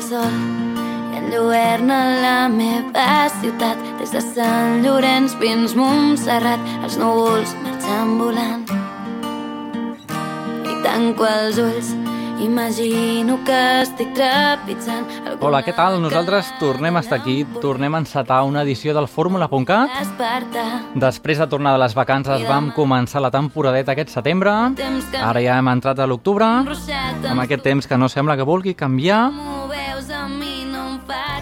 el sol i enlluerna la meva ciutat des de Sant Llorenç fins Montserrat els núvols marxen volant i tanco els ulls Imagino que estic trepitjant... Hola, què tal? Nosaltres tornem a estar aquí, tornem a encetar una edició del Fórmula.cat. Després de tornar de les vacances vam començar la temporadeta aquest setembre. Ara ja hem entrat a l'octubre, amb aquest temps que no sembla que vulgui canviar.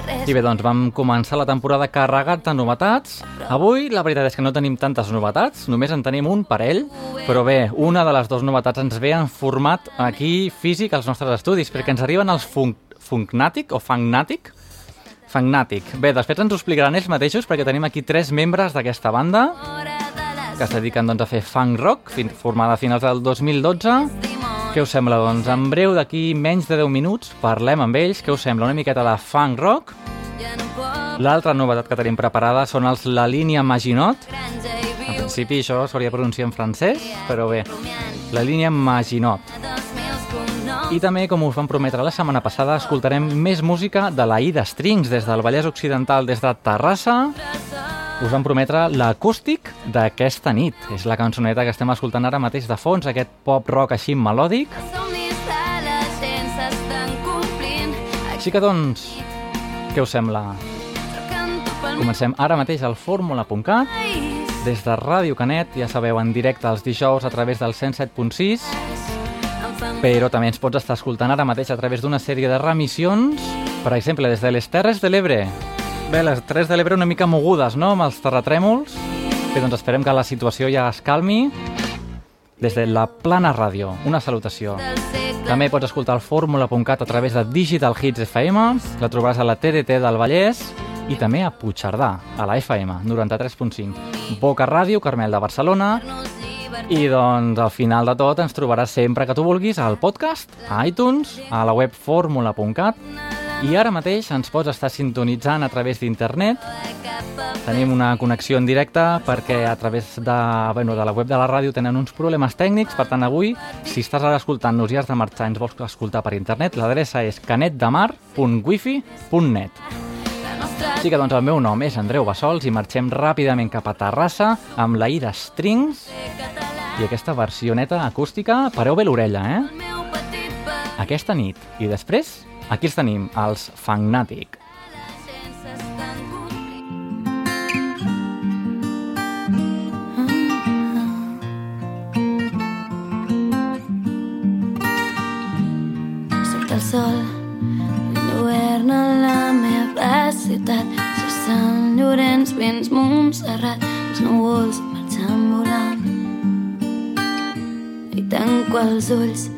I bé, doncs vam començar la temporada carregat de novetats. Avui la veritat és que no tenim tantes novetats, només en tenim un parell, però bé, una de les dues novetats ens ve en format aquí físic als nostres estudis, perquè ens arriben els fun Funknatic o Fangnatic. Fangnatic. Bé, després ens ho explicaran ells mateixos perquè tenim aquí tres membres d'aquesta banda que es dediquen doncs, a fer funk rock, formada a finals del 2012 què us sembla? Doncs en breu, d'aquí menys de 10 minuts, parlem amb ells. Què us sembla? Una miqueta de funk rock? L'altra novetat que tenim preparada són els La Línia Maginot. En principi això s'hauria de pronunciar en francès, però bé, La Línia Maginot. I també, com us vam prometre la setmana passada, escoltarem més música de la Ida Strings des del Vallès Occidental, des de Terrassa. Us vam prometre l'acústic d'aquesta nit. És la cançoneta que estem escoltant ara mateix de fons, aquest pop rock així melòdic. Així que doncs, què us sembla? Comencem ara mateix al fórmula.cat des de Ràdio Canet, ja sabeu, en directe els dijous a través del 107.6 però també ens pots estar escoltant ara mateix a través d'una sèrie de remissions, per exemple, des de les Terres de l'Ebre. Bé, les Terres de l'Ebre una mica mogudes, no?, amb els terratrèmols. Bé, doncs esperem que la situació ja es calmi. Des de la Plana Ràdio, una salutació. També pots escoltar el fórmula.cat a través de Digital Hits FM, la trobaràs a la TDT del Vallès i també a Puigcerdà, a la FM 93.5. Boca Ràdio, Carmel de Barcelona, i doncs al final de tot ens trobaràs sempre que tu vulguis al podcast, a iTunes, a la web fórmula.cat i ara mateix ens pots estar sintonitzant a través d'internet. Tenim una connexió en directe perquè a través de, bueno, de la web de la ràdio tenen uns problemes tècnics, per tant avui, si estàs ara escoltant-nos i has de marxar ens vols escoltar per internet, l'adreça és canetdemar.wifi.net. Així que doncs el meu nom és Andreu Bassols i marxem ràpidament cap a Terrassa amb la Ida Strings i aquesta versioneta acústica, pareu bé l'orella, eh? Aquesta nit. I després Aquí els tenim, els Fangnatic. Surt el sol, governa la meva ciutat. Si Sant Llorenç fins Montserrat, els núvols marxen volant. I tanco els ulls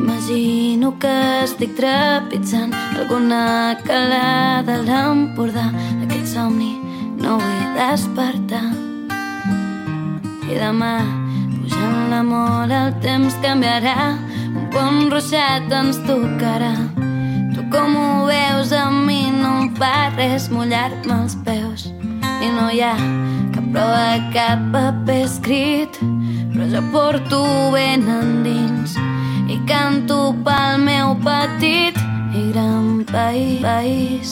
Imagino que estic trepitjant alguna calada a l'Empordà. D'aquest somni no vull despertar. I demà, pujant la mola, el temps canviarà. Un pont ruixat ens tocarà. Tu com ho veus, a mi no em fa res mullar-me els peus. I no hi ha cap prova, cap paper escrit, però jo porto ben endins i canto pel meu petit i gran país. país.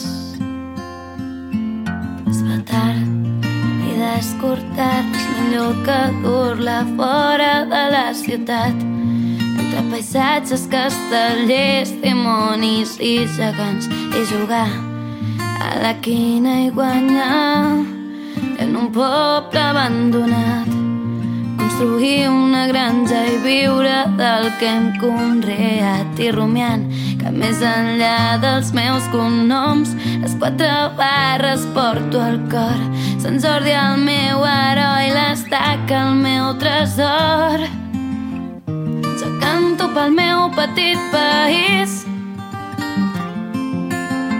Es fa tard i descortar és millor que dur-la fora de la ciutat entre paisatges, castellers, dimonis i gegants i jugar a la quina i guanyar en un poble abandonat construir una granja i viure del que hem conreat. I rumiant que més enllà dels meus cognoms les quatre barres porto al cor. Sant Jordi el meu heroi l'estaca el meu tresor. Jo canto pel meu petit país.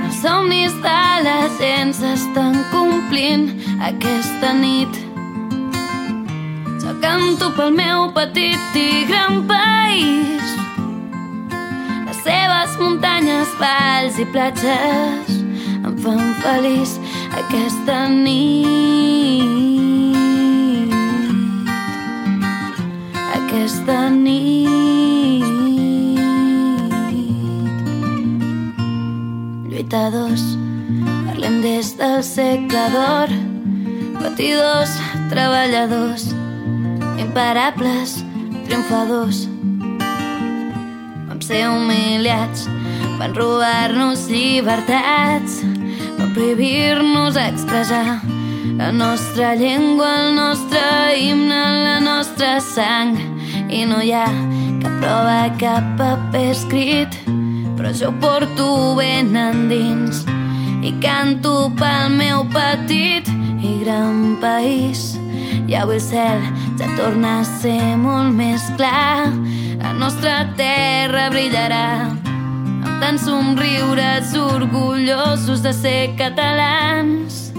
Els somnis de la gent s'estan complint aquesta nit canto pel meu petit i gran país. Les seves muntanyes, valls i platges em fan feliç aquesta nit. Aquesta nit. 42. Parlem des del segle d'or, patidors, treballadors, imparables, triomfadors. Vam ser humiliats, van robar-nos llibertats, van prohibir-nos expressar la nostra llengua, el nostre himne, la nostra sang. I no hi ha cap prova, cap paper escrit, però jo porto ben endins i canto pel meu petit i gran país. I avui el cel ja torna a ser molt més clar, la nostra terra brillarà amb tants somriures orgullosos de ser catalans.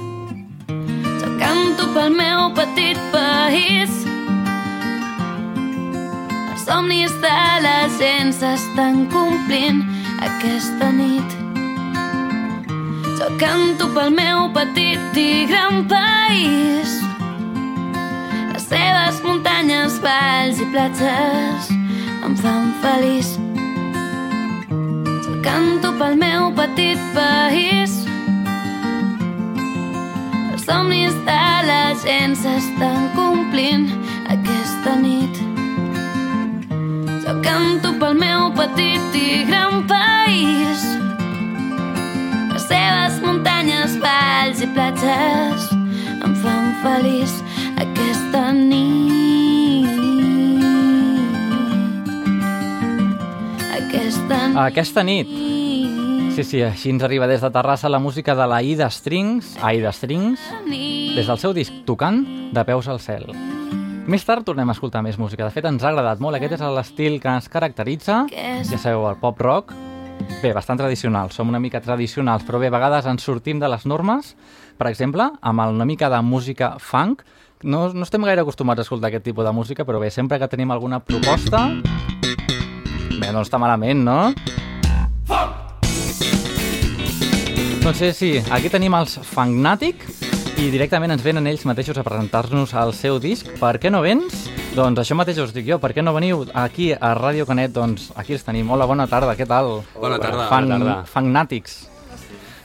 Jo canto pel meu petit país els somnis de la gent s'estan complint aquesta nit. Jo canto pel meu petit i gran país. Seves muntanyes, valls i platges em fan feliç. Canto pel meu petit país. Els somnis de la gent s'estan complint aquesta nit. Jo canto pel meu petit i gran país. Les seves muntanyes, valls i platges em fan feliç aquesta nit. Aquesta nit. Aquesta nit. Sí, sí, així ens arriba des de Terrassa la música de la Ida Strings, Aida Strings, des del seu disc Tocant, de peus al cel. Més tard tornem a escoltar més música. De fet, ens ha agradat molt. Aquest és l'estil que ens caracteritza. Ja sabeu, el pop rock. Bé, bastant tradicional. Som una mica tradicionals, però bé, a vegades ens sortim de les normes. Per exemple, amb una mica de música funk. No, no estem gaire acostumats a escoltar aquest tipus de música, però bé, sempre que tenim alguna proposta... Bé, no està malament, no? Doncs sí, sí, aquí tenim els Fangnatic i directament ens venen ells mateixos a presentar-nos el seu disc. Per què no vens? Doncs això mateix us dic jo, per què no veniu aquí a Ràdio Canet? Doncs aquí els tenim. Hola, bona tarda, què tal? Bona tarda. Fan, Bona tarda. Fangnàtics.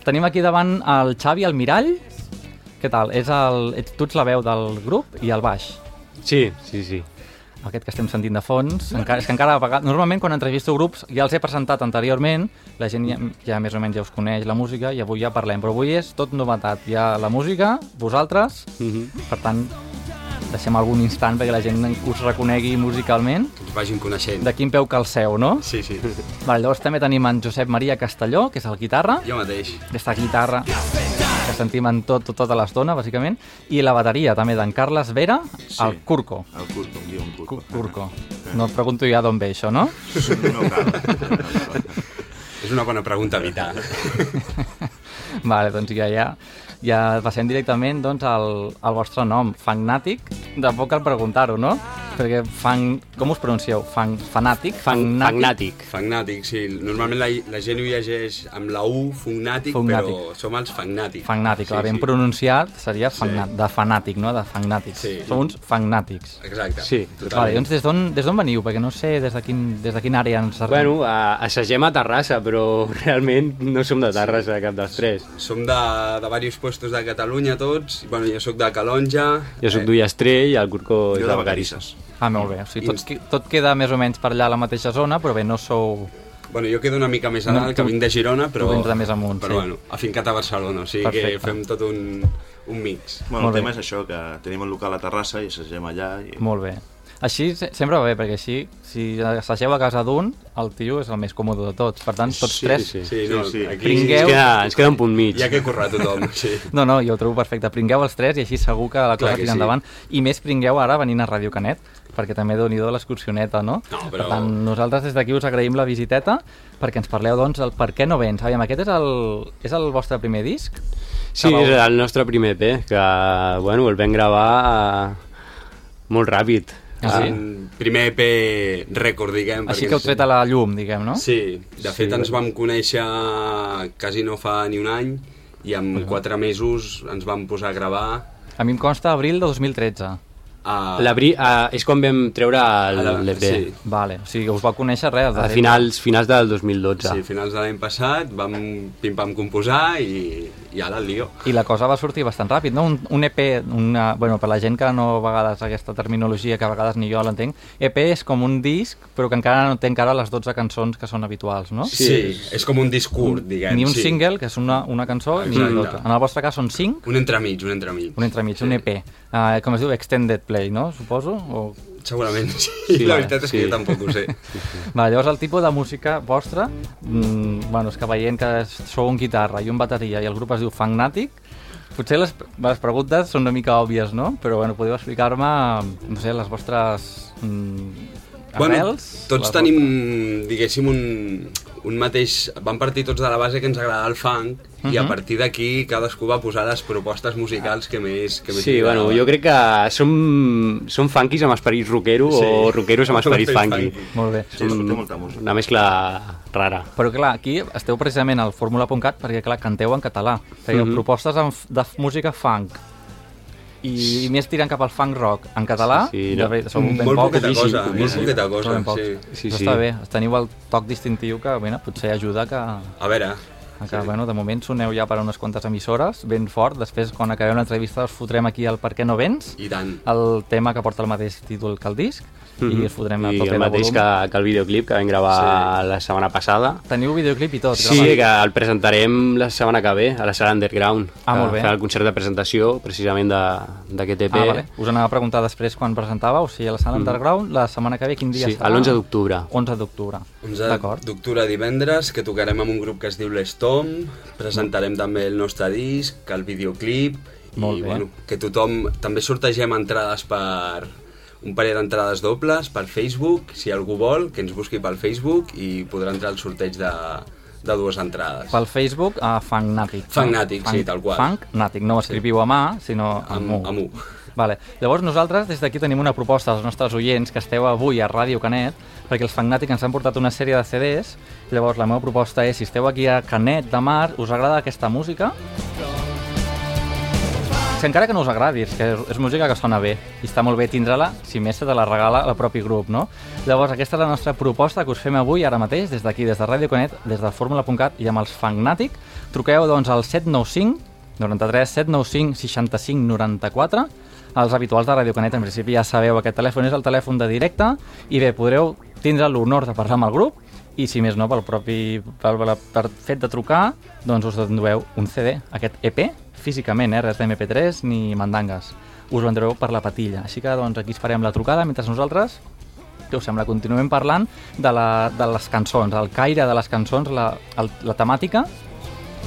Tenim aquí davant el Xavi Almirall. Què tal? És el, ets, tu ets la veu del grup i el baix. Sí, sí, sí. Aquest que estem sentint de fons. Encara, és que encara, a vegades- normalment quan entrevisto grups ja els he presentat anteriorment, la gent ja, ja més o menys ja us coneix la música i avui ja parlem, però avui és tot novetat. Hi ha la música, vosaltres, Mm -hmm. per tant, deixem algun instant perquè la gent us reconegui musicalment Que ens vagin coneixent. de quin peu calceu, no? Sí, sí. Vale, llavors també tenim en Josep Maria Castelló, que és el guitarra, Jo mateix. aquesta guitarra que sentim en tot, tot, tota l'estona, bàsicament, i la bateria també d'en Carles Vera, Sí. el Curco. El Curco, em diuen Curco. Cu- Curco. No et pregunto ja d'on ve això, no? No cal. És una bona pregunta a evitar. Vale, doncs ja, ja, ja passem directament doncs, al, al vostre nom, Fangnàtic. De poc cal preguntar-ho, no? Perquè fan... Com us pronuncieu? Fan, fanàtic? Fagnàtic. Fagnàtic, sí. Normalment la, la gent ho llegeix amb la U, fognàtic, Fognàtic. però som els fagnàtics. Fangnàtic, clar, ben pronunciat seria fangnat, de fanàtic, no? De fangnàtics. Sí. Som uns fangnàtics. Exacte. Sí. Vale, totalment. doncs des d'on des d'on veniu? Perquè no sé des de, quin, des de quina àrea ens Bueno, a, assagem a Terrassa, però realment no som de Terrassa, cap dels tres. Som de, de diversos puestos de Catalunya tots. Bueno, jo sóc de Calonja. Jo sóc d'Ullastrell i el Curco és de de Vacarisses. Ah, molt bé. O sigui, tot, tot queda més o menys per allà a la mateixa zona, però bé, no sou... Bueno, jo quedo una mica més a No, dalt, tu- que vinc de Girona, però... vens de més amunt, Però sí. bueno, afincat a Barcelona, o sigui Perfecte. que fem tot un, un mix. Bueno, Molt el tema bé. és això, que tenim el local a Terrassa i assagem allà. I... Molt bé. Així se- sempre va bé, perquè així, si assageu a casa d'un, el tio és el més còmode de tots. Per tant, tots Sí, tres... sí. Sí, Sí, no, sí. aquí Pringueu. Ens queda, ens queda un punt mig. hi ha que currar tothom, sí. No, no, jo ho trobo perfecte. Pringueu els tres i així segur que la cosa que tira sí. endavant. I més pringueu ara venint a Ràdio Canet, perquè també doni do l'excursioneta, no? No, Per però- tant, nosaltres des d'aquí us agraïm la visiteta perquè ens parleu, doncs, del per què no vens. Aviam, aquest és el, és el vostre primer disc? Sí, vau- és el nostre primer EP, que bueno, el vam gravar eh, molt ràpid. Ah, sí? Primer EP rècord, diguem. Així perquè que heu tret a la llum, diguem, no? Sí, de fet ens vam conèixer quasi no fa ni un any i en quatre mesos ens vam posar a gravar. A mi em consta abril de 2013. A... L'abri- uh, és quan vam treure a la- l'EP. Sí, Vale, o sigui, us vau conèixer res. A finals, finals del 2012. sí, finals de l'any passat vam pim-pam composar i, i ara el lío. I la cosa va sortir bastant ràpid, no? Un, un EP, una, bueno, per la gent que no a vegades aquesta terminologia, que a vegades ni jo l'entenc, EP és com un disc, però que encara no té encara les 12 cançons que són habituals, no? Sí, sí és com un discurs, diguem. Ni un sí. single, que és una, una cançó, ni l'altra. En el vostre cas són 5, Un entremig, un entremig. un entremig, un EP. Uh, com es diu, Extended Play, no? Suposo? O... Segurament sí. Sí, la veritat és que sí. jo tampoc ho sé. Va, llavors el tipus de música vostra, mm, bueno, és que veient que sou un guitarra i un bateria i el grup es diu Fangnatic, potser les, les preguntes són una mica òbvies, no? Però bueno, podeu explicar-me, no sé, les vostres mm, Bueno, arrels? tots les tenim, diguéssim, un, un mateix... Vam partir tots de la base que ens agrada el funk i a partir d'aquí cadascú va posar les propostes musicals que més, que més Sí, li bueno, jo crec que som, som funkis amb esperit rockero Sí. o rockeros amb esperit funky. esperit Molt bé. Sí, molta música. Una mescla rara. Però clar, aquí esteu precisament al fórmula.cat perquè clar, canteu en català. Fèieu Mhm. propostes en, f- de música funk i, i més tirant cap al funk rock en català. Sí, sí, de no. veritat, sou ben molt pocs. poqueta poquíssim, cosa, molt poquíssim. poqueta cosa, pocs. sí. Sí, Això sí. està bé, teniu el toc distintiu que bueno, potser ajuda que, A veure, que bueno, de moment soneu ja per unes quantes emissores, ben fort. Després, quan acabem l'entrevista, us fotrem aquí el Per què no vens, i tant. el tema que porta el mateix títol que el disc, i us fotrem a Mhm. I tope el mateix que, que el videoclip que vam gravar la setmana passada. Teniu videoclip i tot, Sí, gravat. que el presentarem la setmana que ve a la sala Underground. Ah, molt bé. Farà el concert de presentació, precisament de- d'aquest EP. Ah, vale. Us anava a preguntar després quan presentàveu, o sigui, a la sala Underground, la setmana que ve, quin dia Mm. Sí, serà? l'11 d'octubre. 11 d'octubre. 11 D'acord. d'octubre divendres, que tocarem amb un grup que es diu l'Estom, presentarem també el nostre disc, el videoclip, Molt i bé. bueno, que tothom... També sortegem entrades per un parell d'entrades dobles per Facebook, si algú vol, que ens busqui pel Facebook i podrà entrar al sorteig de, de dues entrades. Pel Facebook, a Fangnatic. Fangnatic, sí, tal qual. Fangnatic, no ho escriviu a mà, sinó amb, Amb, amb U. Vale. Llavors nosaltres des d'aquí tenim una proposta als nostres oients que esteu avui a Ràdio Canet perquè els Fangnatic ens han portat una sèrie de CDs llavors la meva proposta és si esteu aquí a Canet de Mar us agrada aquesta música si encara que no us agradi, és que és música que sona bé i està molt bé tindre-la, si més se te la regala el propi grup, no? Llavors aquesta és la nostra proposta que us fem avui, ara mateix, des d'aquí, des de Ràdio Canet, des de Fórmula.cat i amb els Fangnatic. Truqueu doncs al 795 93 795 65 94 els habituals de Ràdio Canet, en principi ja sabeu, aquest telèfon és el telèfon de directe i bé, podreu tindre l'honor de parlar amb el grup i si més no, pel propi per, per, per fet de trucar, doncs us endueu un CD, aquest EP, físicament, eh, res d'MP3 ni mandangues. Us ho endreu per la patilla. Així que doncs aquí esperem la trucada, mentre nosaltres què us sembla? Continuem parlant de, la, de les cançons, el caire de les cançons, la, el, la temàtica. Mm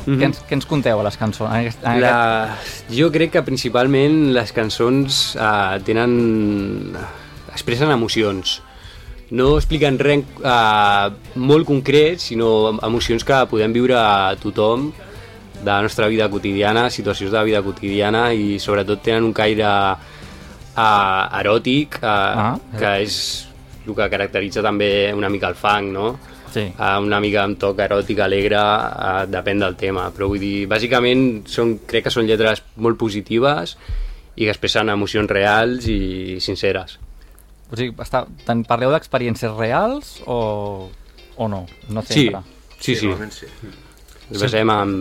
Mhm. què, ens, què ens conteu a les cançons? En aquest, en aquest... La... Jo crec que principalment les cançons eh, tenen... expressen emocions. No expliquen res eh, molt concret, sinó emocions que podem viure a tothom de la nostra vida quotidiana, situacions de la vida quotidiana i sobretot tenen un caire eh, eròtic eh, Ah, que és el que caracteritza també una mica el funk, no? Sí. uh, una mica amb toc eròtic, alegre, uh, depèn del tema, però vull dir, bàsicament són, crec que són lletres molt positives i que expressen emocions reals i sinceres. O sigui, està, ten, parleu d'experiències reals o, o no? No Sí, sempre. sí, sí. Normalment sí. Ens basem en,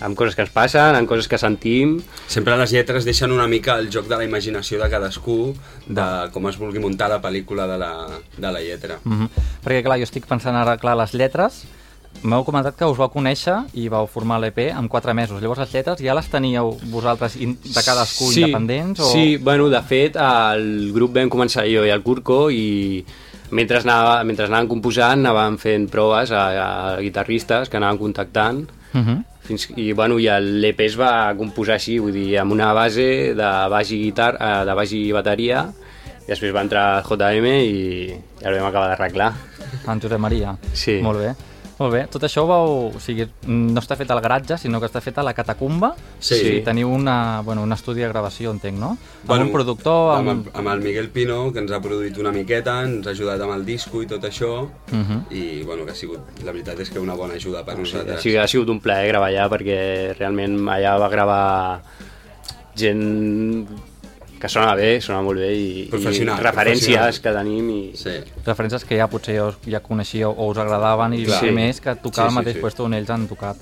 en coses que ens passen, en coses que sentim, Sempre les lletres deixen una mica el joc de la imaginació de cadascú, de com es vulgui muntar la pel·lícula de la, de la lletra. Mm -hmm. Perquè, clar, jo estic pensant ara, clar, les lletres... M'heu comentat que us vau conèixer i vau formar l'EP en 4 mesos. Llavors les lletres ja les teníeu vosaltres de cadascú sí, independents? O... Sí, bueno, de fet, el grup vam començar jo i el Curco i mentre, anava, mentre anàvem composant anàvem fent proves a, a guitarristes que anaven contactant Uh -huh. fins, i, bueno, i l'EP es va composar així, vull dir, amb una base de baix i, guitar, eh, de baix i bateria i després va entrar JM i ja el vam acabar d'arreglar. En Josep Maria. Sí. Molt bé. Molt bé. Tot això vau... O sigui, no està fet al garatge, sinó que està fet a la catacumba. Sí. O sigui, teniu una, bueno, un estudi de gravació, entenc, no? Amb Bueno, un productor... Amb, Amb... el- amb el Miguel Pino, que ens ha produït una miqueta, ens ha ajudat amb el disco i tot això, Uh -huh. i bueno, que ha sigut, la veritat és que una bona ajuda per O sigui, nosaltres. ha sigut, ha sigut un plaer gravar allà perquè realment allà va gravar gent que sona bé, sona molt bé i, i referències que tenim i... Sí. Referències que ja potser us, ja coneixíeu o us agradaven i Clar. sí. més que tocar Sí, sí, mateix sí. puesto on ells han tocat.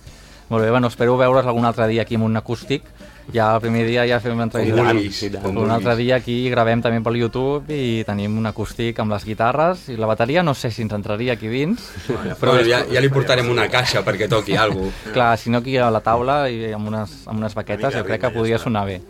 Molt bé, bueno, espero veure's algun altre dia aquí amb un acústic. Ja el primer dia ja fem una entrevista. Vulguis, tant. com Un altre dia aquí gravem també pel YouTube i tenim un acústic amb les guitarres i la bateria no sé si ens entraria aquí dins, Però bueno, ja, ja li portarem una caixa perquè toqui alguna cosa. Clar, si no aquí a la taula i amb unes, amb unes baquetes jo crec que ja podria sonar bé.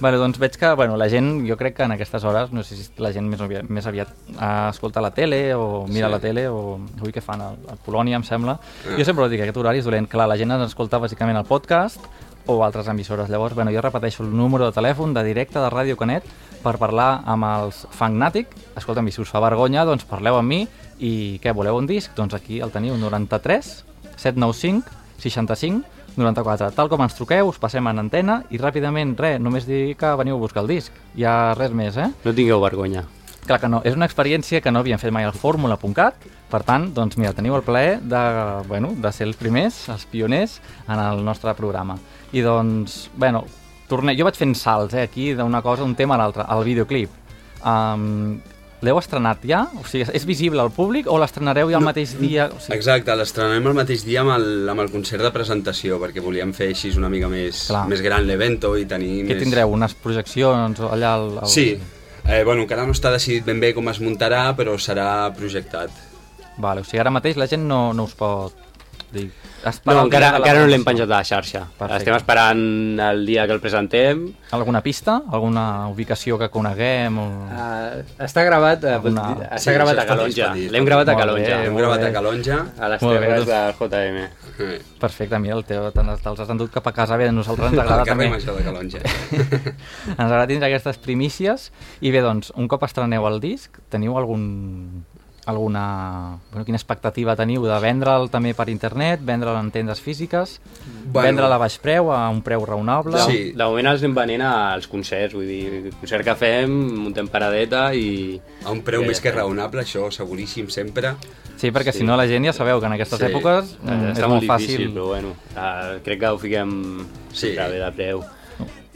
Bueno, doncs veig que bueno, la gent, jo crec que en aquestes hores, no sé si la gent més aviat, més aviat uh, escolta la tele o mira Sí. la tele o avui què fan a, a Polònia, em sembla. Jo sempre ho dic, aquest horari és dolent. Clar, la gent ens escolta bàsicament el podcast o altres emissores. Llavors, bueno, jo repeteixo el número de telèfon de directe de Ràdio Canet per parlar amb els Fangnàtic. Escolta'm, i si us fa vergonya, doncs parleu amb mi i què, voleu un disc? Doncs aquí el teniu, 93 795 65 94. Tal com ens truqueu, us passem en antena i ràpidament, res, només dir que veniu a buscar el disc. Hi ha res més, eh? No tingueu vergonya. Clar que no, és una experiència que no havíem fet mai al fórmula.cat, per tant, doncs mira, teniu el plaer de, bueno, de ser els primers, els pioners en el nostre programa. I doncs, bueno, torne... jo vaig fent salts eh, aquí d'una cosa, un tema a l'altre, el videoclip. Um, L'heu estrenat ja? O sigui, és visible al públic o l'estrenareu ja el mateix dia? O sigui, Exacte, l'estrenem el mateix dia amb el, amb el concert de presentació, perquè volíem fer així una mica més, Clar. més gran l'evento i tenir què més... tindreu? Unes projeccions allà al... al... Sí, eh, bueno, encara no està decidit ben bé com es muntarà, però serà projectat. Vale, o sigui, ara mateix la gent no, no us pot dir... No, encara, de encara no l'hem penjat a la xarxa. Perfecte. Estem esperant el dia que el presentem. Alguna pista? Alguna ubicació que coneguem? O... Uh, està gravat, uh, Alguna- està Sí, gravat això a Calonja. L'hem gravat a Calonja. bé, Hem molt gravat a Calonja. A les terres doncs- del JM. Perfecte, mira, el teu, te'ls has endut cap a casa bé, a nosaltres ens agrada també. Major de Calonja. ens agrada tindre aquestes primícies. I bé, doncs, un cop estreneu el disc, teniu algun alguna... Bueno, quina expectativa teniu de vendre'l també per internet, vendre'l en tendes físiques, Bueno. vendre'l a baix preu, a un preu raonable... Sí. De moment els anem venent als concerts, vull dir, el concert que fem, muntem paradeta i... A un preu Ja més que raonable, això seguríssim sempre. Sí, perquè si no la gent ja sabeu que en aquestes Sí. èpoques mm, és està molt molt fàcil. difícil, però bueno, uh, crec que ho fiquem Sí. de preu.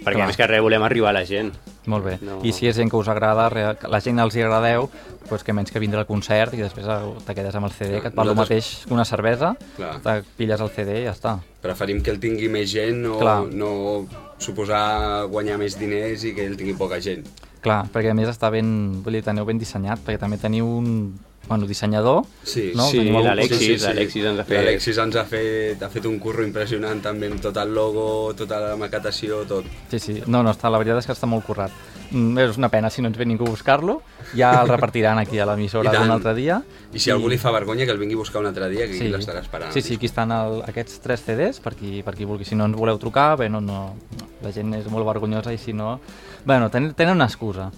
Perquè Clar. més que res volem arribar a la gent. Molt bé. No. I si és gent que us agrada, que la gent els hi agradeu, doncs que menys que vindre al concert i després te quedes amb el CD, que et el Nosaltres- mateix que una cervesa, Clar. te pilles el CD i ja està. Preferim que el tingui més gent, no, Clar. no suposar guanyar més diners i que ell tingui poca gent. Clar, perquè a més està ben, vull dir, teniu ben dissenyat, perquè també teniu un bueno, dissenyador, Sí, no? sí, Teniu algú- l'Alexis, l'Alexis ens ha fet- L'Alexis ens ha fet, ha fet un curro impressionant també amb tot el logo, tota la maquetació, tot. Sí, sí, no, no, està, la veritat és que està molt currat. Mm, és una pena si no ens ve ningú a buscar-lo, ja el repartiran aquí a l'emissora I tant. un altre dia. I si a algú li fa vergonya que el vingui a buscar un altre dia, que aquí l'estarà esperant. Sí, sí, aquí estan el, aquests tres CDs, per qui, per qui vulgui. Si no ens voleu trucar, bé, no, no, la gent és molt vergonyosa i si no... Bueno, ten, tenen una excusa.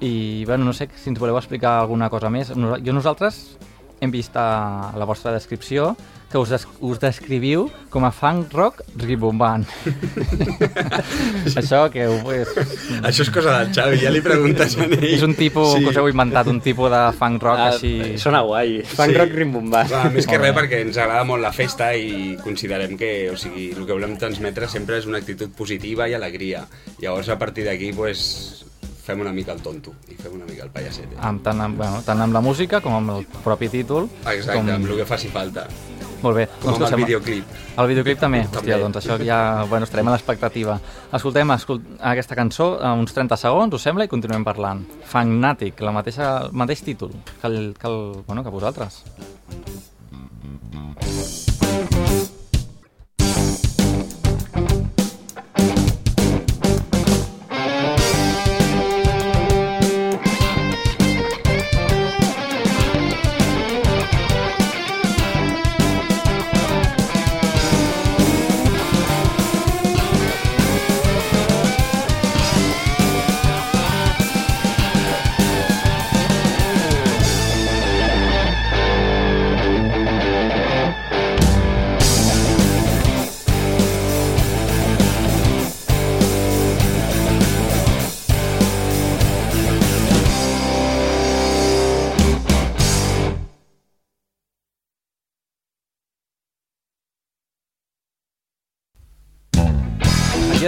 I, bueno, no sé si ens voleu explicar alguna cosa més. Nos- Jo nosaltres hem vist a la vostra descripció que us, des, us descriviu com a funk rock ribombant. Això que ho, és, Això és cosa del Xavi, ja li preguntes a ell. és un tipus Sí. que us heu inventat, un tipus de funk rock Ah, així... Sona guai. Fan Sí. rock rimbombant. Clar, més que res perquè ens agrada molt la festa i considerem que, o sigui, el que volem transmetre sempre és una actitud positiva i alegria. Llavors, a partir d'aquí, pues, fem una mica el tonto i fem una mica el pallaset. Amb, tant, amb, bueno, tant amb la música com amb el propi títol. Exacte, com... amb el que faci falta. Molt bé. Com amb què el sembla? videoclip. El videoclip també? També. Hòstia, doncs això ja... Bueno, estarem a l'expectativa. Escoltem escol aquesta cançó uns 30 segons, us sembla? I continuem parlant. Fanatic, la mateixa, el mateix títol que, el, que, el, bueno, que vosaltres. Aquí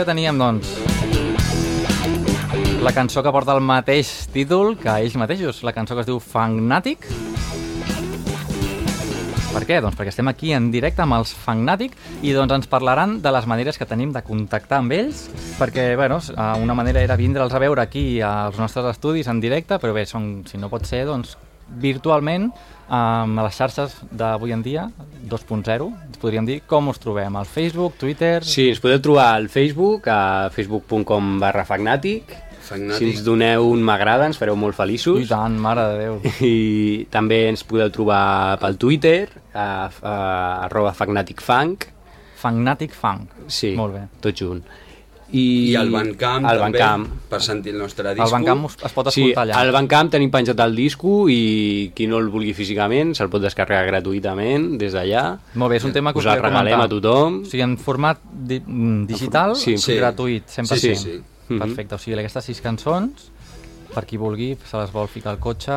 ja teníem, doncs, la cançó que porta el mateix títol que ells mateixos, la cançó que es diu Fangnatic. Per què? Doncs perquè estem aquí en directe amb els Fangnatic i doncs ens parlaran de les maneres que tenim de contactar amb ells, perquè bueno, una manera era vindre'ls a veure aquí als nostres estudis en directe, però bé, són, si no pot ser, doncs virtualment amb les xarxes d'avui en dia, 2.0, ens podríem dir com us trobem, al Facebook, Twitter... Sí, ens podeu trobar al Facebook, a facebook.com barra Fagnatic, Fagnatic. Si ens doneu un m'agrada ens fareu molt feliços. I tant, mare de Déu. I també ens podeu trobar pel Twitter, a, a, a arroba fagnaticfunk. Fagnatic Funk. Sí, Molt bé. tot junt. I, I al Bandcamp al també, Bandcamp. per sentir el nostre disco. Al Bandcamp us- es pot Sí, escoltar allà. al Bandcamp tenim penjat el disco i qui no el vulgui físicament se'l pot descarregar gratuïtament des d'allà. Molt bé, és un tema que us, Us el regalem comentar. a tothom. O sigui, en format di mm, digital, Sí. Sí. gratuït, 100%. Sí, sí, sí. Mhm. Perfecte, o sigui, aquestes sis cançons, per qui vulgui, se les vol ficar al cotxe...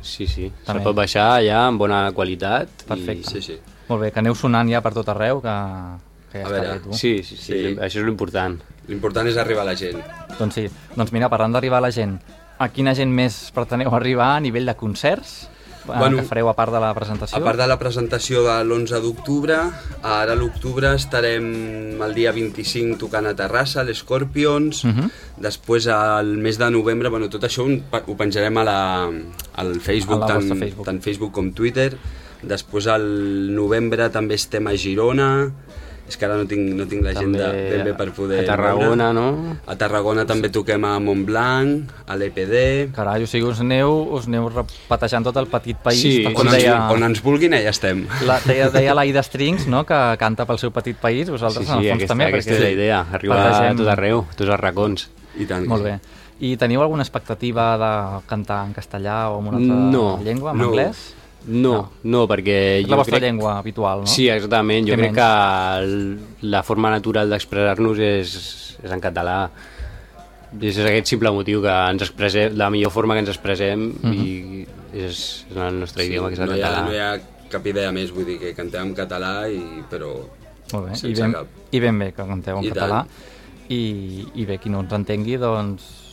Sí, sí, També. se'l pot baixar allà amb bona qualitat. Perfecte. Sí, sí. Molt bé, que aneu sonant ja per tot arreu, que, que ja A veure, bé, tu. I... Sí, sí, sí, Sí. això és l'important. L'important és arribar a la gent. Doncs sí, doncs mira, parlant d'arribar a la gent, a quina gent més preteneu arribar a nivell de concerts bueno, Bueno, que fareu a part de la presentació? A part de la presentació de l'11 d'octubre, ara a l'octubre estarem el dia 25 tocant a Terrassa, a l'Scorpions, Mhm. després al mes de novembre, bueno, tot això ho pe- ho penjarem a la, al Facebook, A la tant, Facebook. tant Facebook com Twitter, després al novembre també estem a Girona, és que ara no tinc, no tinc l'agenda ben bé per poder a Tarragona, veure. no? A Tarragona també toquem a Montblanc, a l'EPD, Carai, o sigui, us aneu, us aneu repatejant tot el petit país. Sí, on, com ens, deia, on ens vulguin allà estem. la, deia, deia l'Aida Strings, no?, que canta pel seu petit país, vosaltres Sí, en el sí, fons aquesta, també. aquesta perquè és la idea, arribar barregem- a tot arreu, a tots els racons. I tant Molt sí. bé. I teniu alguna expectativa de cantar en castellà o en una altra No. llengua, en No. anglès? No, no, perquè És la vostra crec... llengua habitual, no? Sí, exactament. Jo crec menys? que el- la forma natural d'expressar-nos és, és en català. És aquest simple motiu que ens expressem, la millor forma que ens expressem i és, és el nostre idioma, que és el no, hi ha, català. no hi ha cap idea més, vull dir que cantem en català, i, però Molt bé. I ben, cap. I ben bé que canteu en I català. tant. I, I bé, qui no ens entengui, doncs...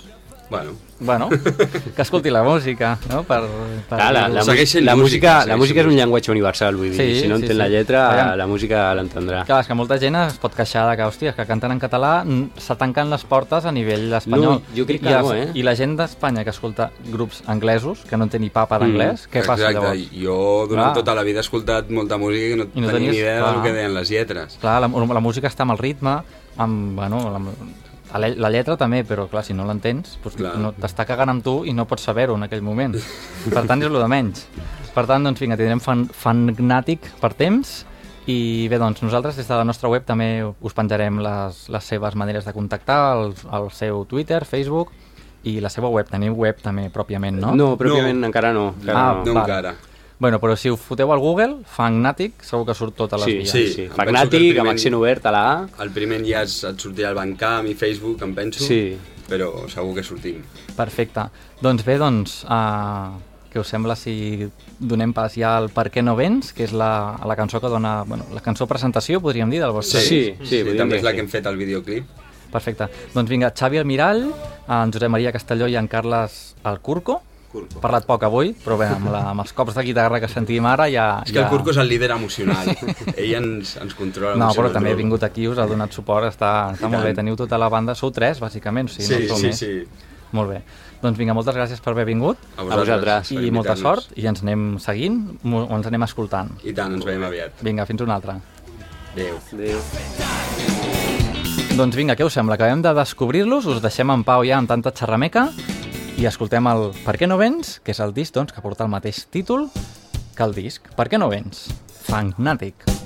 Bueno, Bueno, que escolti la música, no? Per, per Clar, la, la, Segueix sent la, música, la música és un llenguatge universal, vull dir, Sí, si no sí, entén sí. la lletra, Aviam. la música l'entendrà. Clar, és que molta gent es pot queixar de que, hòstia, que canten en català mm, se tanquen les portes a nivell espanyol. No, jo crec que I, no, eh? I la gent d'Espanya que escolta grups anglesos, que no té ni papa d'anglès, què passa exacte, llavors? jo durant Clar. tota la vida he escoltat molta música i no, I no tenia tenies- ni idea clar. del que deien les lletres. Clar, la, la música està amb el ritme, amb, bueno, la, la, la lletra també, però clar, si no l'entens, doncs Clar. no, t'està cagant amb tu i no pots saber-ho en aquell moment. Per tant, és el de menys. Per tant, doncs vinga, tindrem fan, Fangnatic per temps i bé, doncs nosaltres des de la nostra web també us penjarem les, les seves maneres de contactar, el, el seu Twitter, Facebook i la seva web. Teniu web també pròpiament, no? No, pròpiament encara no. Encara Ah, no. No encara. Bueno, però si ho foteu al Google, Fangnatic, segur que surt totes les Sí, vies. sí, Sí, sí. Magnàtic, primer- amb accent obert a la A. El primer ja es, et sortirà al Bandcamp i Facebook, em penso, Sí. però segur que sortim. Perfecte. Doncs bé, doncs, uh, què us sembla si donem pas ja al Per què no vens, que és la, la cançó que dona... Bueno, la cançó presentació, podríem dir, del vostre Sí, disc? sí, podríem també és la que sí. hem fet al videoclip. Perfecte. Doncs vinga, Xavi Almirall, en Josep Maria Castelló i en Carles Alcurco. Curco. Parlat poc avui, però bé, amb, la, amb els cops de guitarra que sentim ara ja... És que ja... el Curco és el líder emocional. Ell ens, ens controla No, però també ha vingut aquí, us ha donat suport, està, està molt bé. Teniu tota la banda, sou tres, bàsicament, o sigui, Sí, no sou sí, més. sí. Molt bé. Doncs vinga, moltes gràcies per haver vingut A vosaltres. per i molta sort i ens anem seguint o ens anem escoltant. I tant, ens veiem aviat. Vinga, fins una altra. Adéu. Adéu. Doncs vinga, què us sembla? Acabem de descobrir-los, us deixem en pau ja amb tanta xerrameca i escoltem el Per què no vens? que és el disc doncs, que porta el mateix títol que el disc. Per què no vens? Fangnatic. He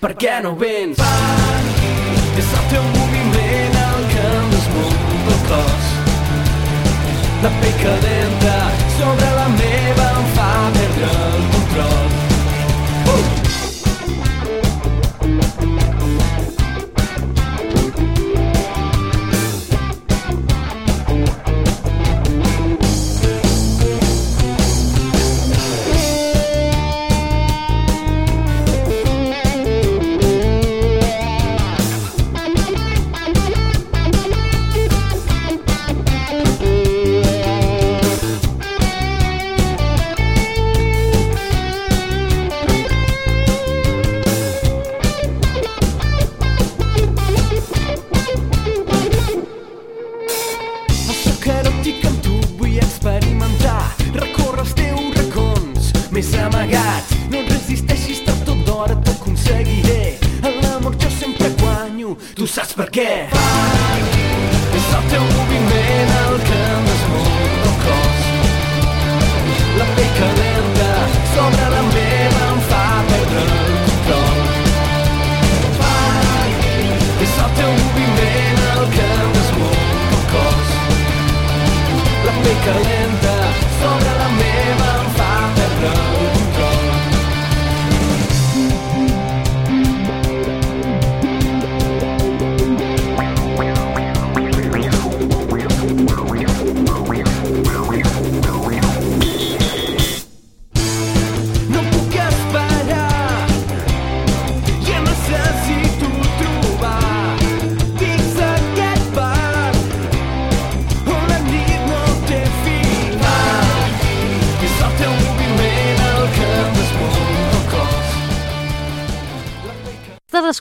per què no vens? Pànic, és el teu moviment el que em desmunta el cos. La pell calenta sobre la meva em fa perdre el control. Uh!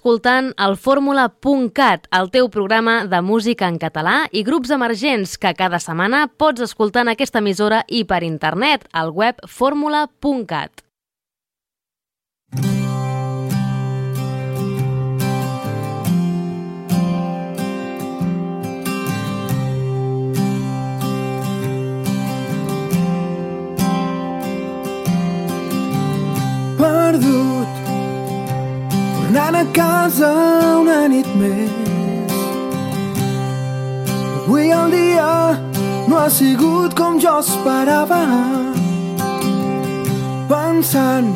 Escoltant el Fórmula.cat, el teu programa de música en català i grups emergents que cada setmana pots escoltar en aquesta emissora i per internet, al web fórmula.cat. sigut com jo esperava. Pensant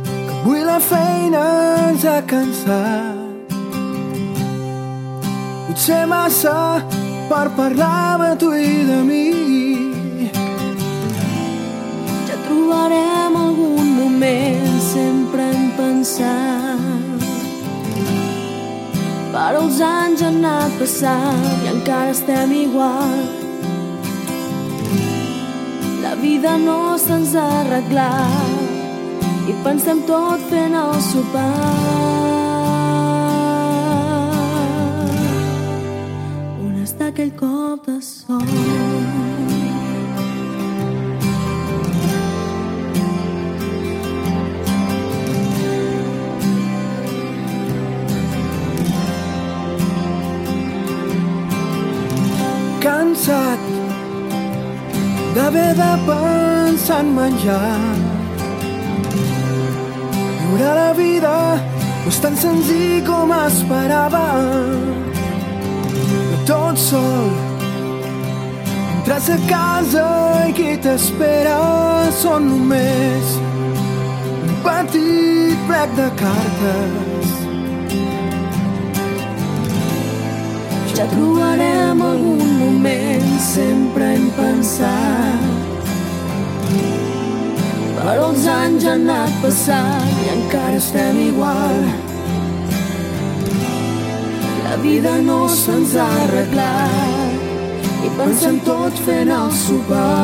que avui la feina ens ha cansat. Potser massa per parlar de tu i de mi. Ja trobarem algun moment sempre hem pensat però els anys han anat passant i encara estem igual vida no se'ns ha arreglat i pensem tot fent el sopar. On està aquell cop de sol? Cansat d'haver de pensar en menjar. Viure la vida no és tan senzill com esperava. No tot sol, entres a casa i qui t'espera són només un petit plec de cartes. Ja trobarem algun moment, sempre hem pensat. Però els anys han anat passant i encara estem igual. La vida no se'ns ha arreglat i pensem tot fent el sopar.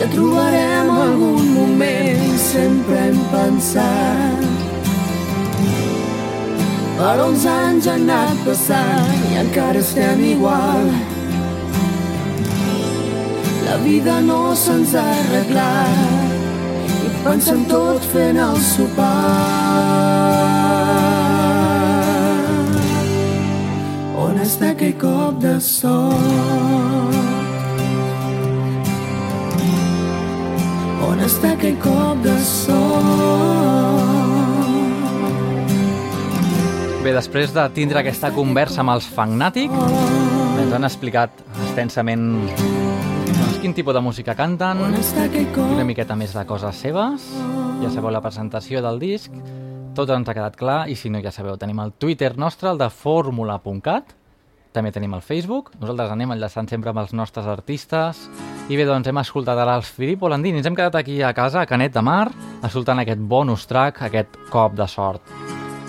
Ja trobarem algun moment, sempre hem pensat. Però els anys han anat passant i encara estem igual. La vida no se'ns ha arreglat i pensem tot fent el sopar. On està aquell cop de sort? On està aquell cop de sol? Bé, després de tindre aquesta conversa amb els Fangnatic, ens han explicat extensament doncs, quin tipus de música canten, una miqueta més de coses seves. Ja sabeu la presentació del disc, tot ens ha quedat clar, i si no ja sabeu, tenim el Twitter nostre, el de fórmula.cat, també tenim el Facebook, nosaltres anem enllaçant sempre amb els nostres artistes, i bé, doncs hem escoltat ara els Filippo Landini, ens hem quedat aquí a casa, a Canet de Mar, escoltant aquest bonus track, aquest cop de sort.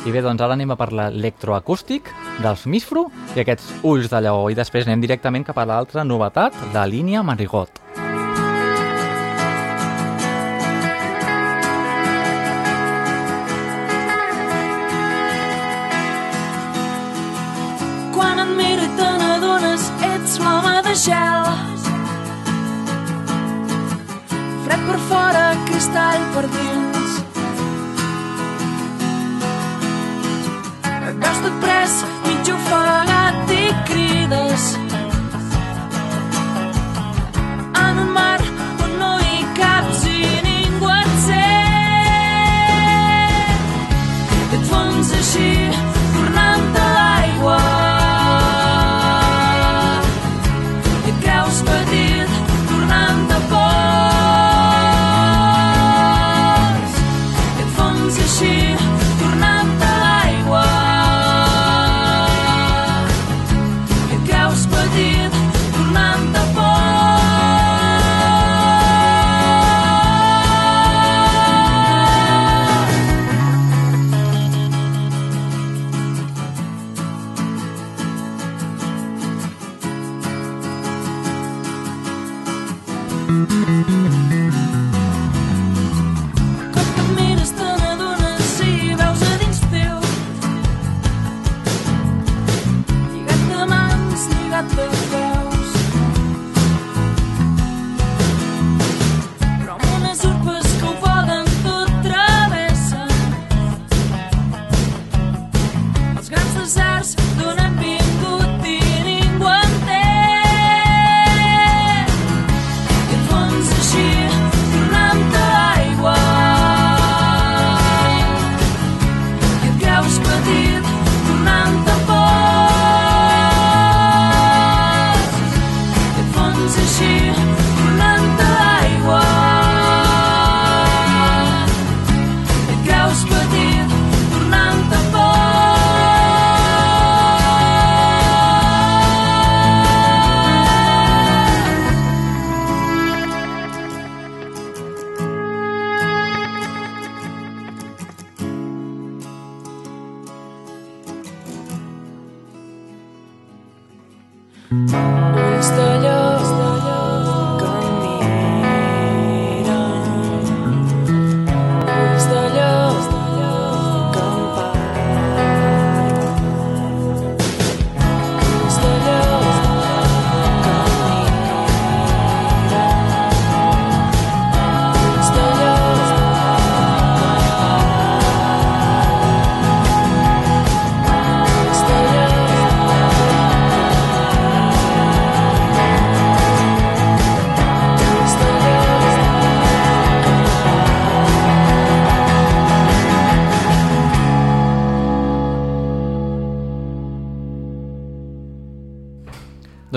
I bé, doncs ara anem a per l'electroacústic dels Misfru i aquests ulls de lleó, i després anem directament cap a l'altra novetat, la línia Marigot. Quan et miro i te n'adones, ets l'home de gel. Fred per fora, cristall per dins. Et veus tot I et fons així, tornant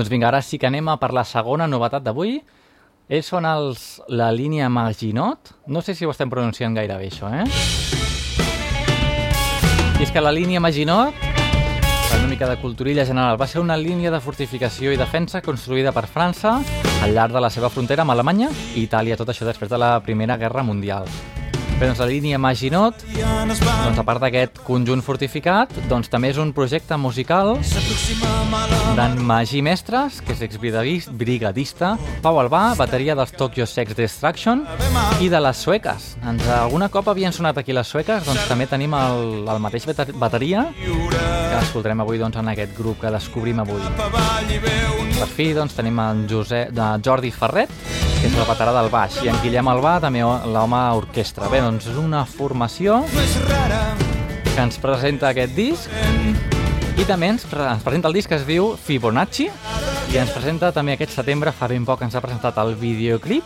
Doncs vinga, ara sí que anem a per la segona novetat d'avui. Ells són els, la línia Maginot. No sé si ho estem pronunciant gaire bé, això, eh? I és que la línia Maginot, per una mica de culturilla general, va ser una línia de fortificació i defensa construïda per França al llarg de la seva frontera amb Alemanya i Itàlia, tot això després de la Primera Guerra Mundial. Doncs la línia Maginot, doncs a part d'aquest conjunt fortificat, doncs també és un projecte musical d'en Magí Mestres, que és exbrigadista, Pau Albà, bateria dels Tokyo Sex Destruction, i de les sueques. Ens, alguna cop havien sonat aquí les sueques, doncs també tenim el, el mateix bateria, que escoltarem avui doncs, en aquest grup que descobrim avui. Per fi doncs, tenim en Josep, de Jordi Ferret, que és el veterà del baix, i en Guillem Albà, també l'home orquestra. Bé, doncs és una formació que ens presenta aquest disc i també ens, ens presenta el disc que es diu Fibonacci I ens presenta també aquest setembre, fa ben poc ens ha presentat el videoclip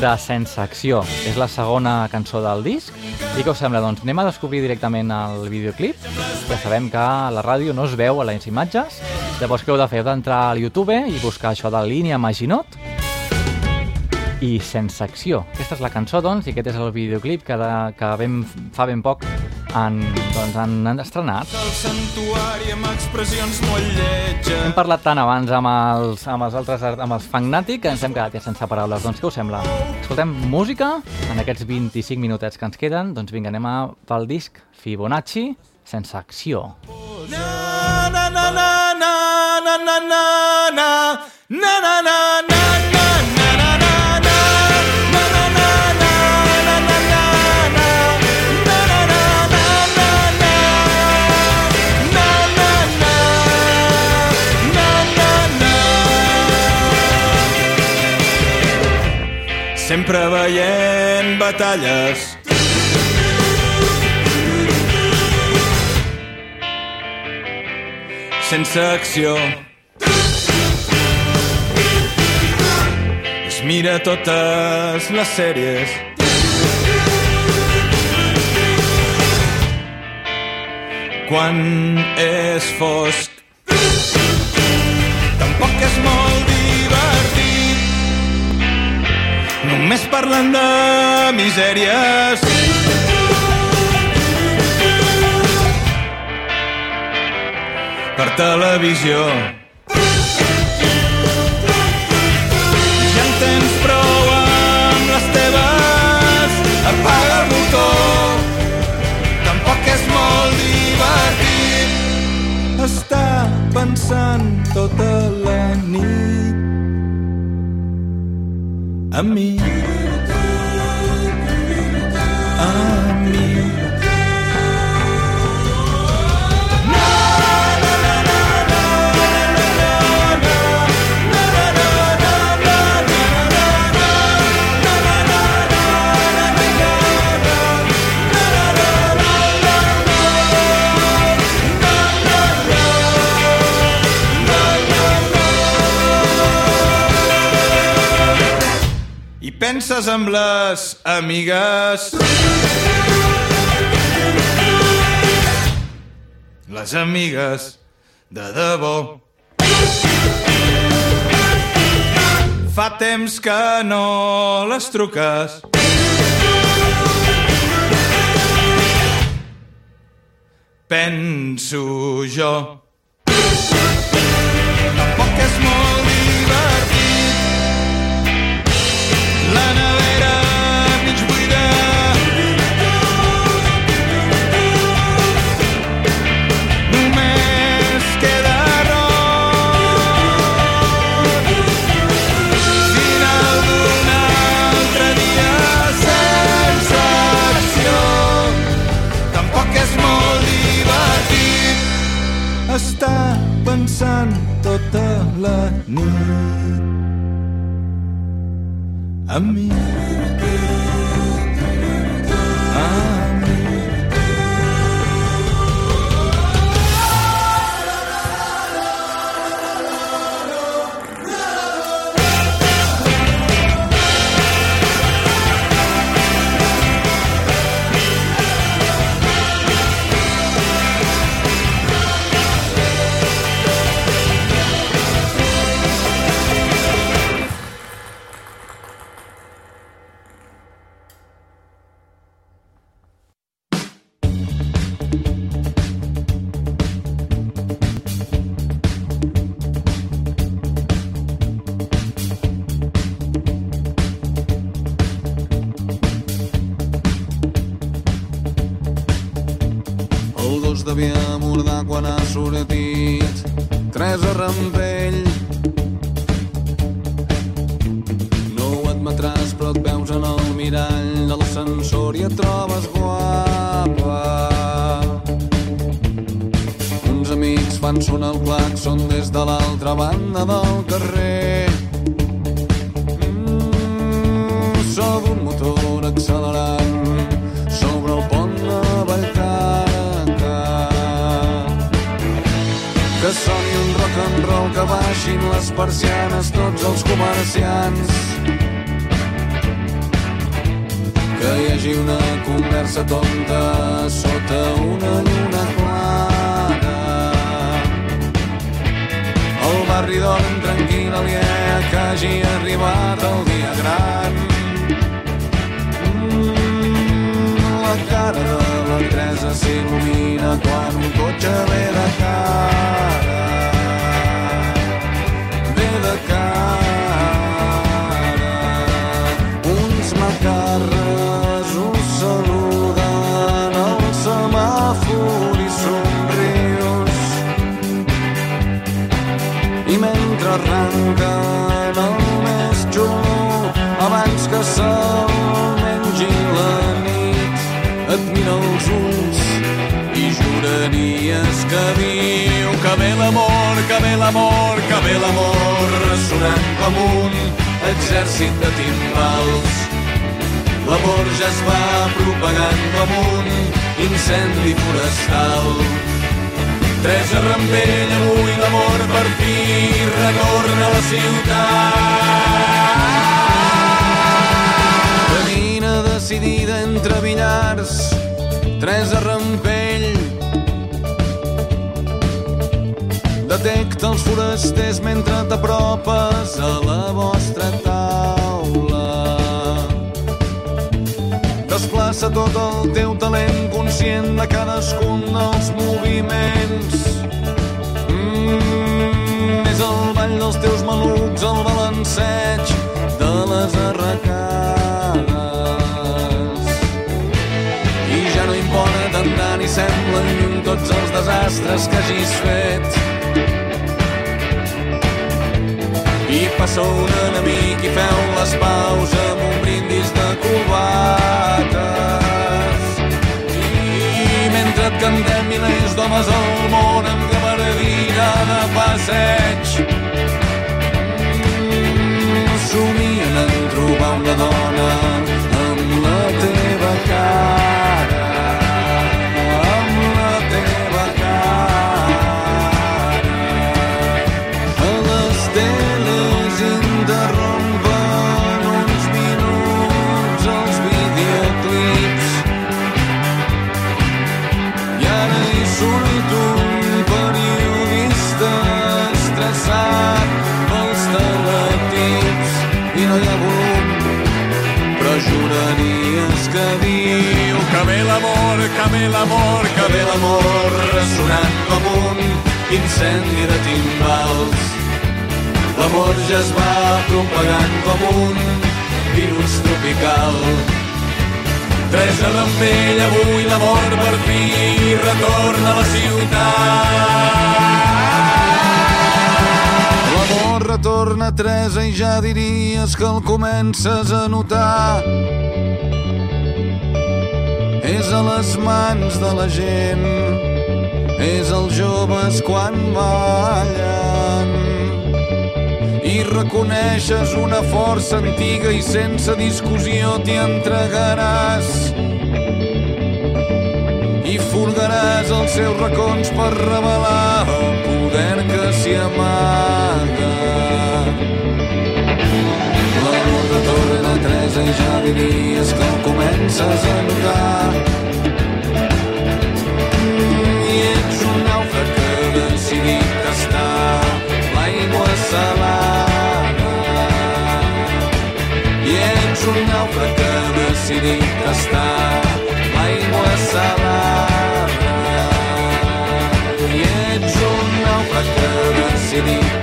de Sense Acció. És la segona cançó del disc. I què us sembla? Doncs anem a descobrir directament el videoclip. Ja sabem que a la ràdio no es veu a les imatges. Llavors què heu de fer? Heu d'entrar al YouTube i buscar això de línia Maginot i Sense Acció. Aquesta és la cançó, doncs, i aquest és el videoclip que, de, que ben, fa ben poc han, doncs, han, han estrenat. El santuari amb expressions molt lletges. Hem parlat tant abans amb els, amb els altres amb els Fagnàtic que ens hem quedat ja sense paraules. Doncs què us sembla? Escoltem música en aquests 25 minutets que ens queden. Doncs vinga, anem a pel disc Fibonacci sense acció. Na na na na na na na na na na na na na sempre veient batalles. Sense acció. Es mira totes les sèries. Quan és fosc. Tampoc és molt Només parlen de misèries. Per televisió. Ja en tens prou amb les teves. Apaga el motor. Tampoc és molt divertit. Està pensant tota la nit i Amir. Penses amb les amigues? Les amigues de debò. Fa temps que no les truques. Penso jo. Tampoc és molt estar pensant tota la nit a mí. Que hi hagi una conversa tonta sota una lluna clara. El barri dorm tranquil aliè que hagi arribat el dia gran. Mm, la cara de la Teresa s'il·lumina quan un cotxe ve de cara juraries que diu que ve l'amor, que ve l'amor, que ve l'amor sonant com un exèrcit de timbals l'amor ja es va propagant com un incendi forestal Teresa Rampell, avui l'amor per fi retorna a la ciutat. Camina decidida entre billars, Teresa Rampell. Detecta els forasters mentre t'apropes a la vostra taula. Desplaça tot el teu talent conscient de cadascun dels moviments. Mm, és el ball dels teus malucs, el balanceig de les arracades. I ja no importa tant ni semblen lluny tots els desastres que hagis fet. I passa un enemic i feu les paus amb un brindis de cubates. I mentre et cantem milers d'homes al món amb gabardina de passeig, somien en trobar una dona amb la teva cara, incendi de timbals L'amor ja es va propagant com un virus tropical. Teresa Rampell, avui l'amor per fi retorna a la ciutat. L'amor retorna, Teresa, i ja diries que el comences a notar. És a les mans de la gent, és els joves quan ballen i reconeixes una força antiga i sense discussió t'hi entregaràs i furgaràs els seus racons per revelar el poder que s'hi amaga. L'amor retorna Teresa i ja diries que comences a Está la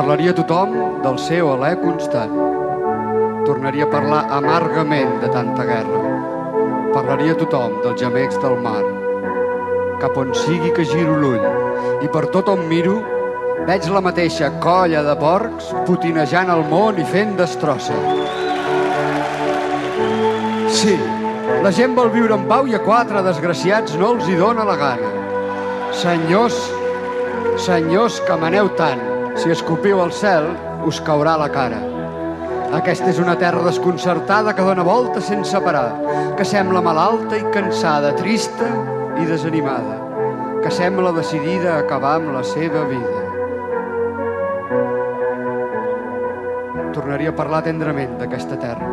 Parlaria a tothom del seu alè constant. Tornaria a parlar amargament de tanta guerra. Parlaria a tothom dels gemecs del mar. Cap on sigui que giro l'ull i per tot on miro veig la mateixa colla de porcs putinejant el món i fent destrosses. Sí, la gent vol viure en pau i a quatre desgraciats no els hi dóna la gana. Senyors, senyors que maneu tant, si escopiu al cel, us caurà la cara. Aquesta és una terra desconcertada que dona volta sense parar, que sembla malalta i cansada, trista i desanimada, que sembla decidida a acabar amb la seva vida. Tornaria a parlar tendrament d'aquesta terra.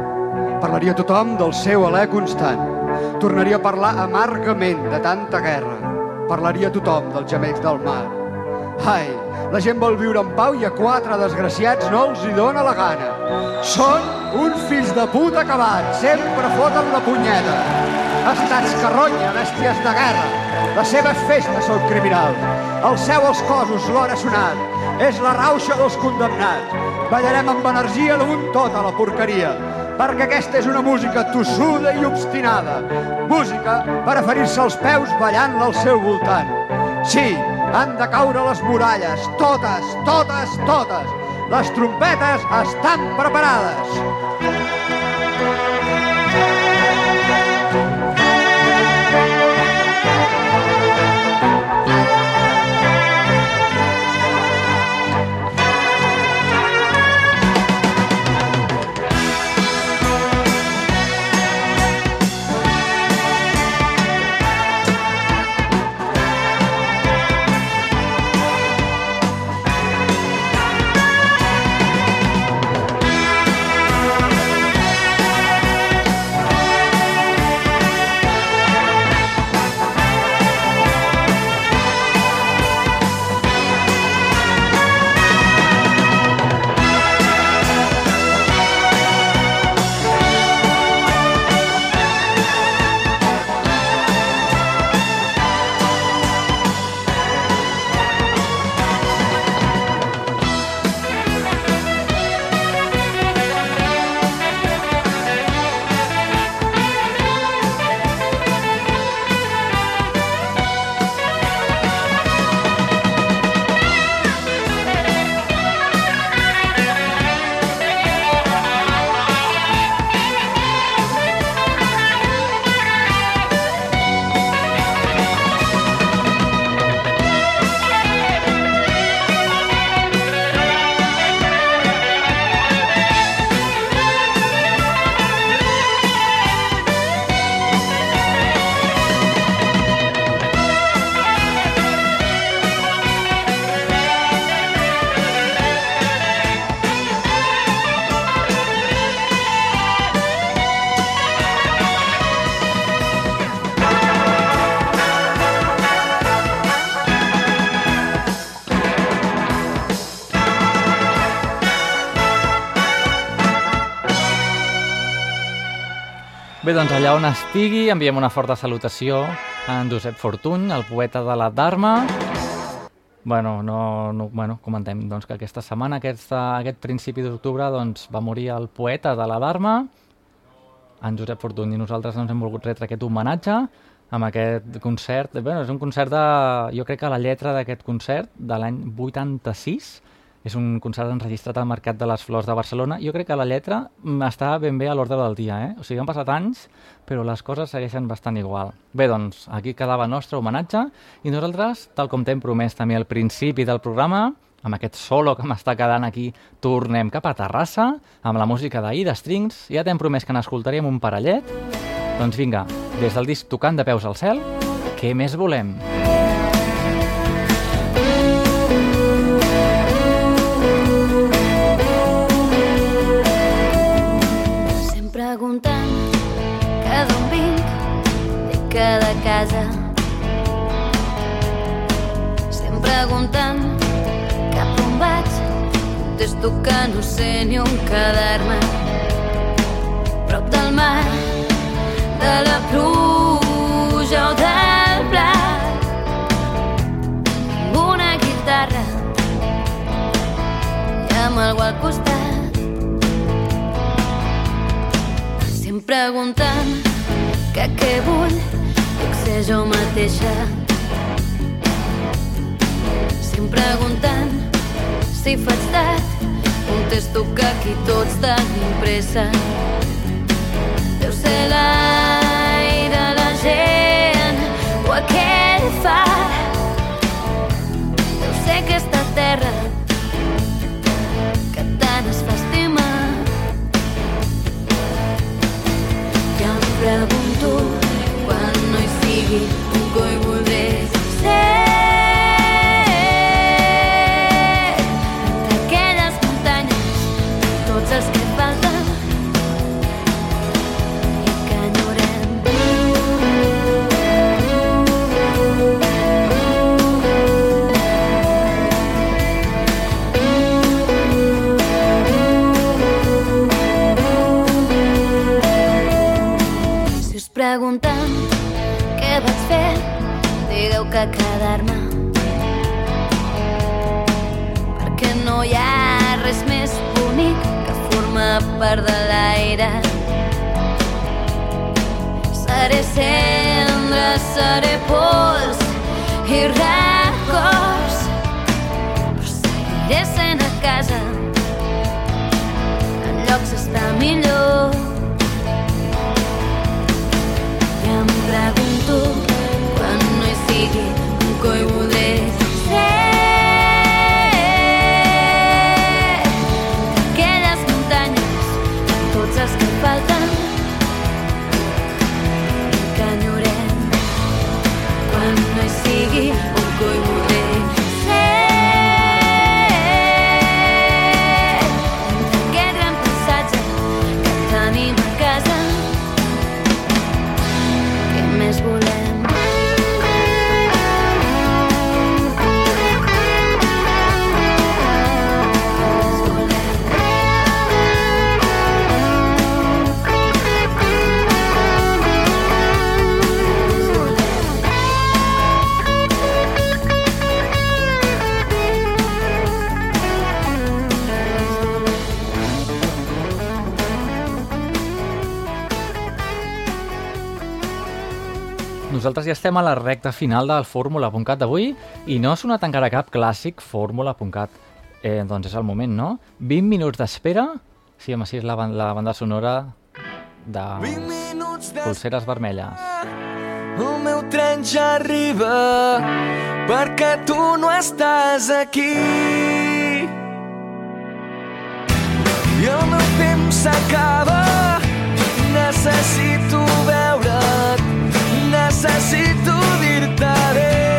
Parlaria a tothom del seu alè constant. Tornaria a parlar amargament de tanta guerra. Parlaria a tothom dels gemecs del mar. Ai, la gent vol viure en pau i a quatre desgraciats no els hi dóna la gana. Són uns fills de puta acabats, sempre foten la punyeta. Estats carronya, bèsties de guerra. Les seves festes són criminals. El seu als cosos, l'hora sonat. És la rauxa dels condemnats. Ballarem amb energia damunt tota la porqueria perquè aquesta és una música tossuda i obstinada. Música per aferir-se els peus ballant-la al seu voltant. Sí, han de caure les muralles, totes, totes, totes. Les trompetes estan preparades. Doncs allà on estigui, enviem una forta salutació a en Josep Fortuny, el poeta de la Dharma. Bueno, no, no, bueno, comentem doncs, que aquesta setmana, aquesta, aquest principi d'octubre, doncs, va morir el poeta de la Dharma, en Josep Fortuny, i nosaltres doncs, hem volgut retre aquest homenatge amb aquest concert. Bé, és un concert de... Jo crec que la lletra d'aquest concert, de l'any 86, és un concert enregistrat al Mercat de les Flors de Barcelona. Jo crec que la lletra mm, està ben bé a l'ordre del dia, eh? O sigui, han passat anys, però les coses segueixen bastant igual. Bé, doncs, aquí quedava el nostre homenatge i nosaltres, tal com t'hem promès també al principi del programa, amb aquest solo que m'està quedant aquí, tornem cap a Terrassa, amb la música d'Aida Strings. Ja t'hem promès que n'escoltaríem un parellet. Doncs vinga, des del disc Tocant de peus al cel, què més volem? Preguntant que d'on vinc i que de casa. Estem preguntant cap on vaig, contesto que no sé ni on quedar-me. Prop del mar, de la pluja o del blat, amb una guitarra i amb algú al costat. preguntant que què vull, puc ser jo mateixa. Sempre preguntant si faig tard, contesto que aquí tots tenim pressa. Deu ser l'aire, la gent o aquell far. Deu ser aquesta terra tu, quando i figli, un preguntant què vaig fer, digueu que quedar-me. Perquè no hi ha res més bonic que forma part de l'aire. Seré cendra, seré pols i records, però seguiré sent a casa en llocs està millor. nosaltres ja estem a la recta final del fórmula.cat d'avui i no ha sonat encara cap clàssic fórmula.cat. Eh, doncs és el moment, no? 20 minuts d'espera. Sí, home, sí, és la, la banda sonora de Pulseres Vermelles. El meu tren ja arriba perquè tu no estàs aquí. I el meu temps s'acaba necessito veure't necesito dirtare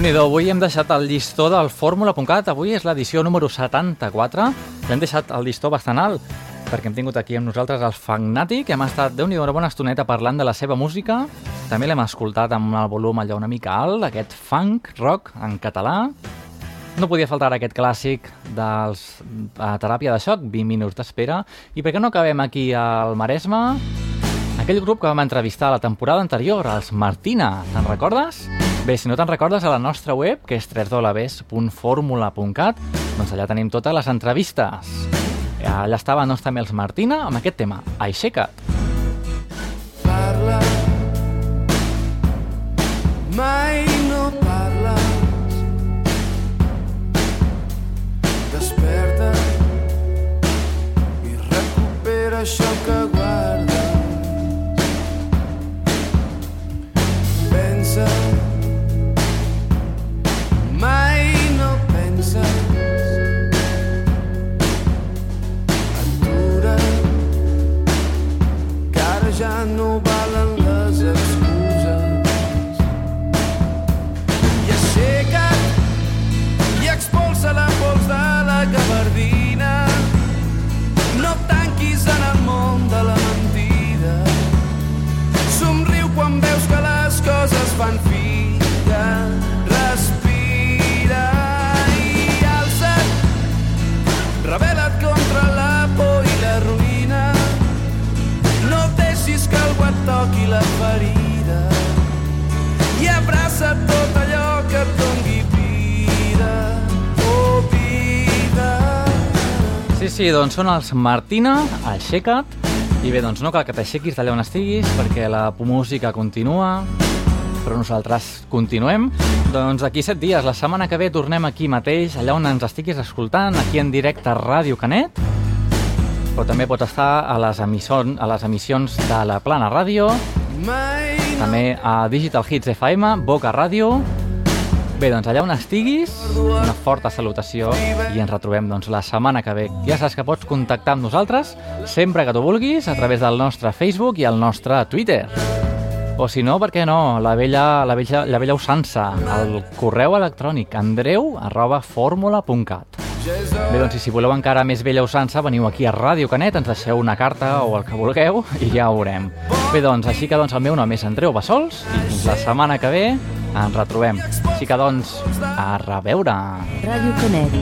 déu nhi avui hem deixat el llistó del fórmula.cat, avui és l'edició número 74, l'hem deixat el llistó bastant alt, perquè hem tingut aquí amb nosaltres el que hem estat, déu nhi una bona estoneta parlant de la seva música, també l'hem escoltat amb el volum allò una mica alt, aquest funk, rock, en català, no podia faltar aquest clàssic dels a teràpia de xoc, 20 minuts d'espera. I per què no acabem aquí al Maresme? Aquell grup que vam entrevistar la temporada anterior, els Martina, te'n recordes? Bé, si no te'n recordes, a la nostra web, que és www.formula.cat, doncs allà tenim totes les entrevistes. Allà estaven doncs, també els Martina amb aquest tema, Aixeca't. Parla, mai no parles. Desperta i recupera això que guardes. Pensa, Sí, doncs són els Martina, Aixeca't. I bé, doncs no cal que t'aixequis d'allà on estiguis, perquè la música continua, però nosaltres continuem. Doncs d'aquí set dies, la setmana que ve, tornem aquí mateix, allà on ens estiguis escoltant, aquí en directe a Ràdio Canet, però també pots estar a les, emissions, a les emissions de la Plana Ràdio, també a Digital Hits FM, Boca Ràdio. Bé, doncs allà on estiguis, una forta salutació i ens retrobem doncs, la setmana que ve. Ja saps que pots contactar amb nosaltres sempre que tu vulguis a través del nostre Facebook i el nostre Twitter. O si no, per què no, la vella, la vella, la vella usança, el correu electrònic andreu arroba fórmula.cat. Bé, doncs, si voleu encara més vella usança, veniu aquí a Ràdio Canet, ens deixeu una carta o el que vulgueu i ja ho veurem. Bé, doncs, així que doncs, el meu nom és Andreu Bassols i fins la setmana que ve ens retrobem. Així que doncs, a reveure! Ràdio Canet.